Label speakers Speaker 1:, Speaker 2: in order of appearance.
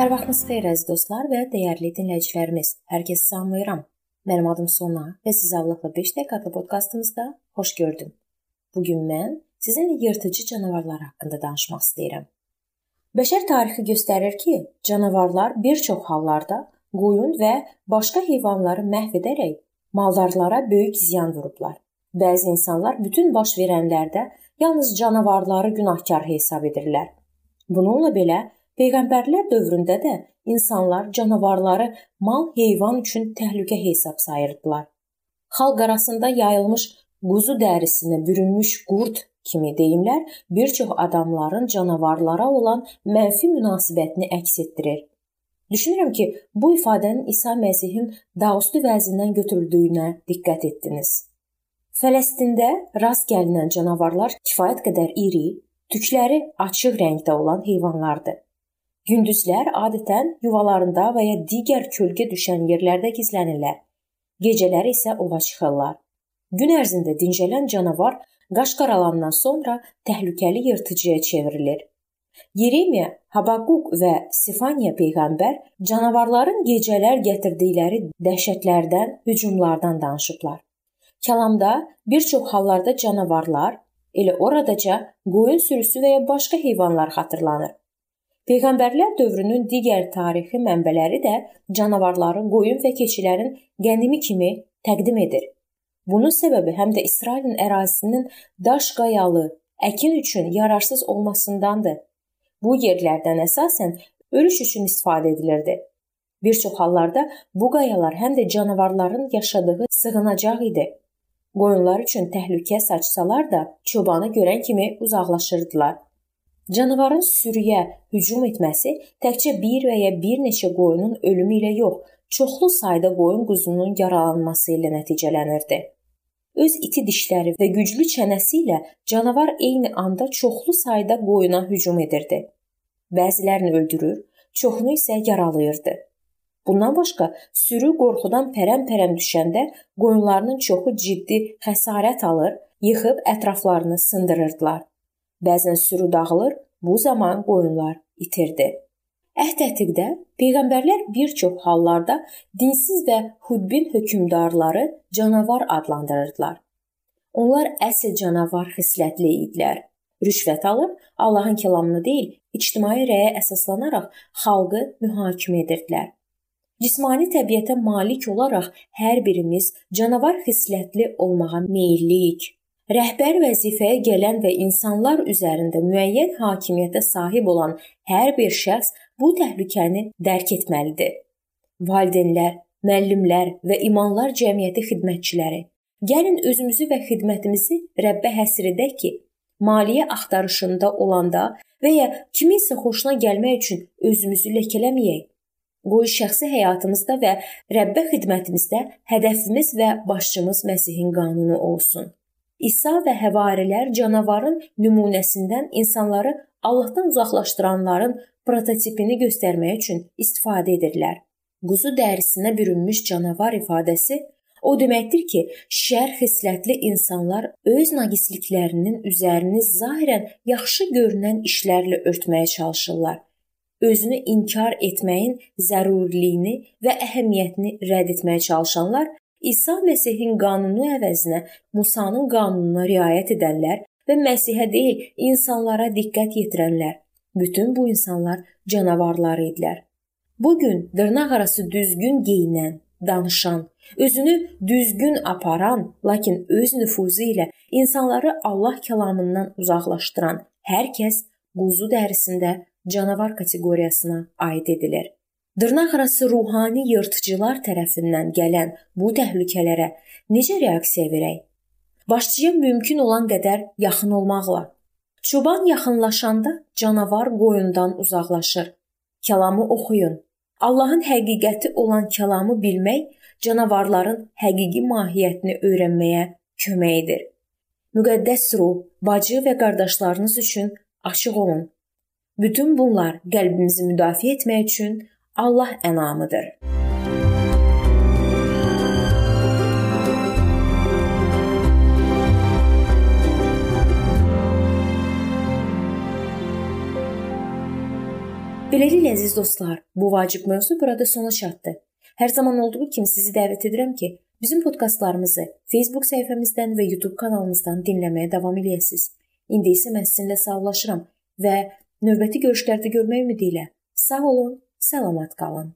Speaker 1: Sabahınız xeyir əziz dostlar və dəyərli dinləyicilərimiz. Hər kəsi salamlayıram. Mənim adım Sona və sizi Allahla 5 dəqiqəlik podkastımızda xoş gördüm. Bu gün mən sizinlə yırtıcı canavarlar haqqında danışmaq istəyirəm. Bəşər tarixi göstərir ki, canavarlar bir çox hallarda qoyun və başqa heyvanları məhv edərək maldarlara böyük ziyan vurublar. Bəzi insanlar bütün baş verənlərdə yalnız canavarları günahkar hesab edirlər. Bununla belə Peyğəmbərlər dövründə də insanlar canavarları mal, heyvan üçün təhlükə hesab sayırdılar. Xalq arasında yayılmış quzu dərisinə bürünmüş qurd kimi deyimlər bir çox adamların canavarlara olan mənfi münasibətini əks etdirir. Düşünürəm ki, bu ifadənin İsa Məsihin Dausdu vəzindən götürüldüyünə diqqət etdiniz. Fələstində rast gəlinən canavarlar kifayət qədər iri, tükləri açıq rəngdə olan heyvanlardır. Gündüzlər adətən yuvalarında və ya digər kölgə düşən yerlərdə gizlənirlər. Gecələr isə ova çıxırlar. Gün ərzində dincələn canavar qaş qaralandan sonra təhlükəli yırtıcıya çevrilir. Yeremiya, Habakuk və Sifaniya peyğəmbər canavarların gecələr gətirdikləri dəhşətlərdən, hücumlardan danışıblar. Kəlamda bir çox hallarda canavarlar, elə oradaca qoyun sürüsü və ya başqa heyvanlar xatırlanır. Peyğəmbərlər dövrünün digər tarixi mənbələri də canavarların, qoyun və keçilərin qənimi kimi təqdim edir. Bunun səbəbi həm də İsrailin ərazisinin daş qayalı, əkin üçün yararsız olmasındandır. Bu yerlərdən əsasən örüş üçün istifadə edilirdi. Bir çox hallarda bu qayalar həm də canavarların yaşadığı sığınacaq idi. Qoyunlar üçün təhlükə saçsalar da çobanı görən kimi uzaqlaşırdılar. Canavarın sürüyə hücum etməsi təkcə bir və ya bir neçə qoyunun ölümü ilə yox, çoxlu sayda qoyun quzunun yaralanması ilə nəticələnirdi. Öz iti dişləri və güclü çənəsi ilə canavar eyni anda çoxlu sayda qoyuna hücum edirdi. Bəzilərini öldürür, çoxunu isə yaralayırdı. Bundan başqa, sürü qorxudan pərəm-pərəm düşəndə qoyunlarının çoxu ciddi xəsarət alır, yıxıb ətraflarını sındırırdılar. Bəzən sürü dağılır, bu zaman qoyunlar itirdi. Əhd ətiqdə peyğəmbərlər bir çox hallarda dinsiz və xudbin hökmdarları canavar adlandırırdılar. Onlar əsl canavar xislətli idilər. Rüşvət alıb Allahın kəlamını deyil, ictimai rəyə əsaslanaraq xalqı mühakimə edirdilər. Cismani təbiətə malik olaraq hər birimiz canavar xislətli olmağa meyllik. Rəhbər vəzifəyə gələn və insanlar üzərində müəyyən hakimiyyətə sahib olan hər bir şəxs bu təhlükəni dərk etməlidir. Valideynlər, müəllimlər və imanlar cəmiyyəti xidmətçiləri, gəlin özümüzü və xidmətimizi Rəbbə həsr edək ki, maliyyə axtarışında olanda və ya kiminsə xoşuna gəlmək üçün özümüzü ləkələməyək. Qoy şəxsi həyatımızda və Rəbbə xidmətimizdə hədəfimiz və başçımız Məsihin qanunu olsun. İsa və həvarilər canavarın nümunəsindən insanları Allahdan uzaqlaşdıranların prototipini göstərmək üçün istifadə edirlər. Quzu dərisinə bürünmüş canavar ifadəsi o deməkdir ki, şər xislətli insanlar öz naqisliklərinin üzərini zahirən yaxşı görünən işlərlə örtməyə çalışırlar. Özünü inkar etməyin zəruriliyini və əhəmiyyətini rədd etməyə çalışanlar İsa Məsihin qanunu əvəzinə Musanın qanununa riayət edənlər və Məsihə deyil, insanlara diqqət yetirənlər. Bütün bu insanlar canavarlar idilər. Bu gün dırnaqarası düzgün geyinən, danışan, özünü düzgün aparan, lakin öz nüfuzu ilə insanları Allah kəlamından uzaqlaşdıran hər kəs quzu dərisində canavar kateqoriyasına aid edilir. Dırnaqarası ruhani yırtıcılar tərəfindən gələn bu təhlükələrə necə reaksiya verək? Başçıya mümkün olan qədər yaxın olmaqla. Çoban yaxınlaşanda canavar qoyundan uzaqlaşır. Kəlamı oxuyun. Allahın həqiqəti olan kəlamı bilmək canavarların həqiqi mahiyyətini öyrənməyə kömək edir. Müqəddəs ruh, bacı və qardaşlarınız üçün açıq olun. Bütün bunlar qəlbimizi müdafiə etmək üçün Allah ənamıdır. Beləliklə əziz dostlar, bu vacib mövzu burada sona çatdı. Hər zaman olduğu kimi sizi dəvət edirəm ki, bizim podkastlarımızı Facebook səhifəmizdən və YouTube kanalımızdan dinləməyə davam eləyəsiniz. İndi isə mən sizinlə sağollaşıram və növbəti görüşlərdə görmək ümidi ilə sağ olun, salamat qalın.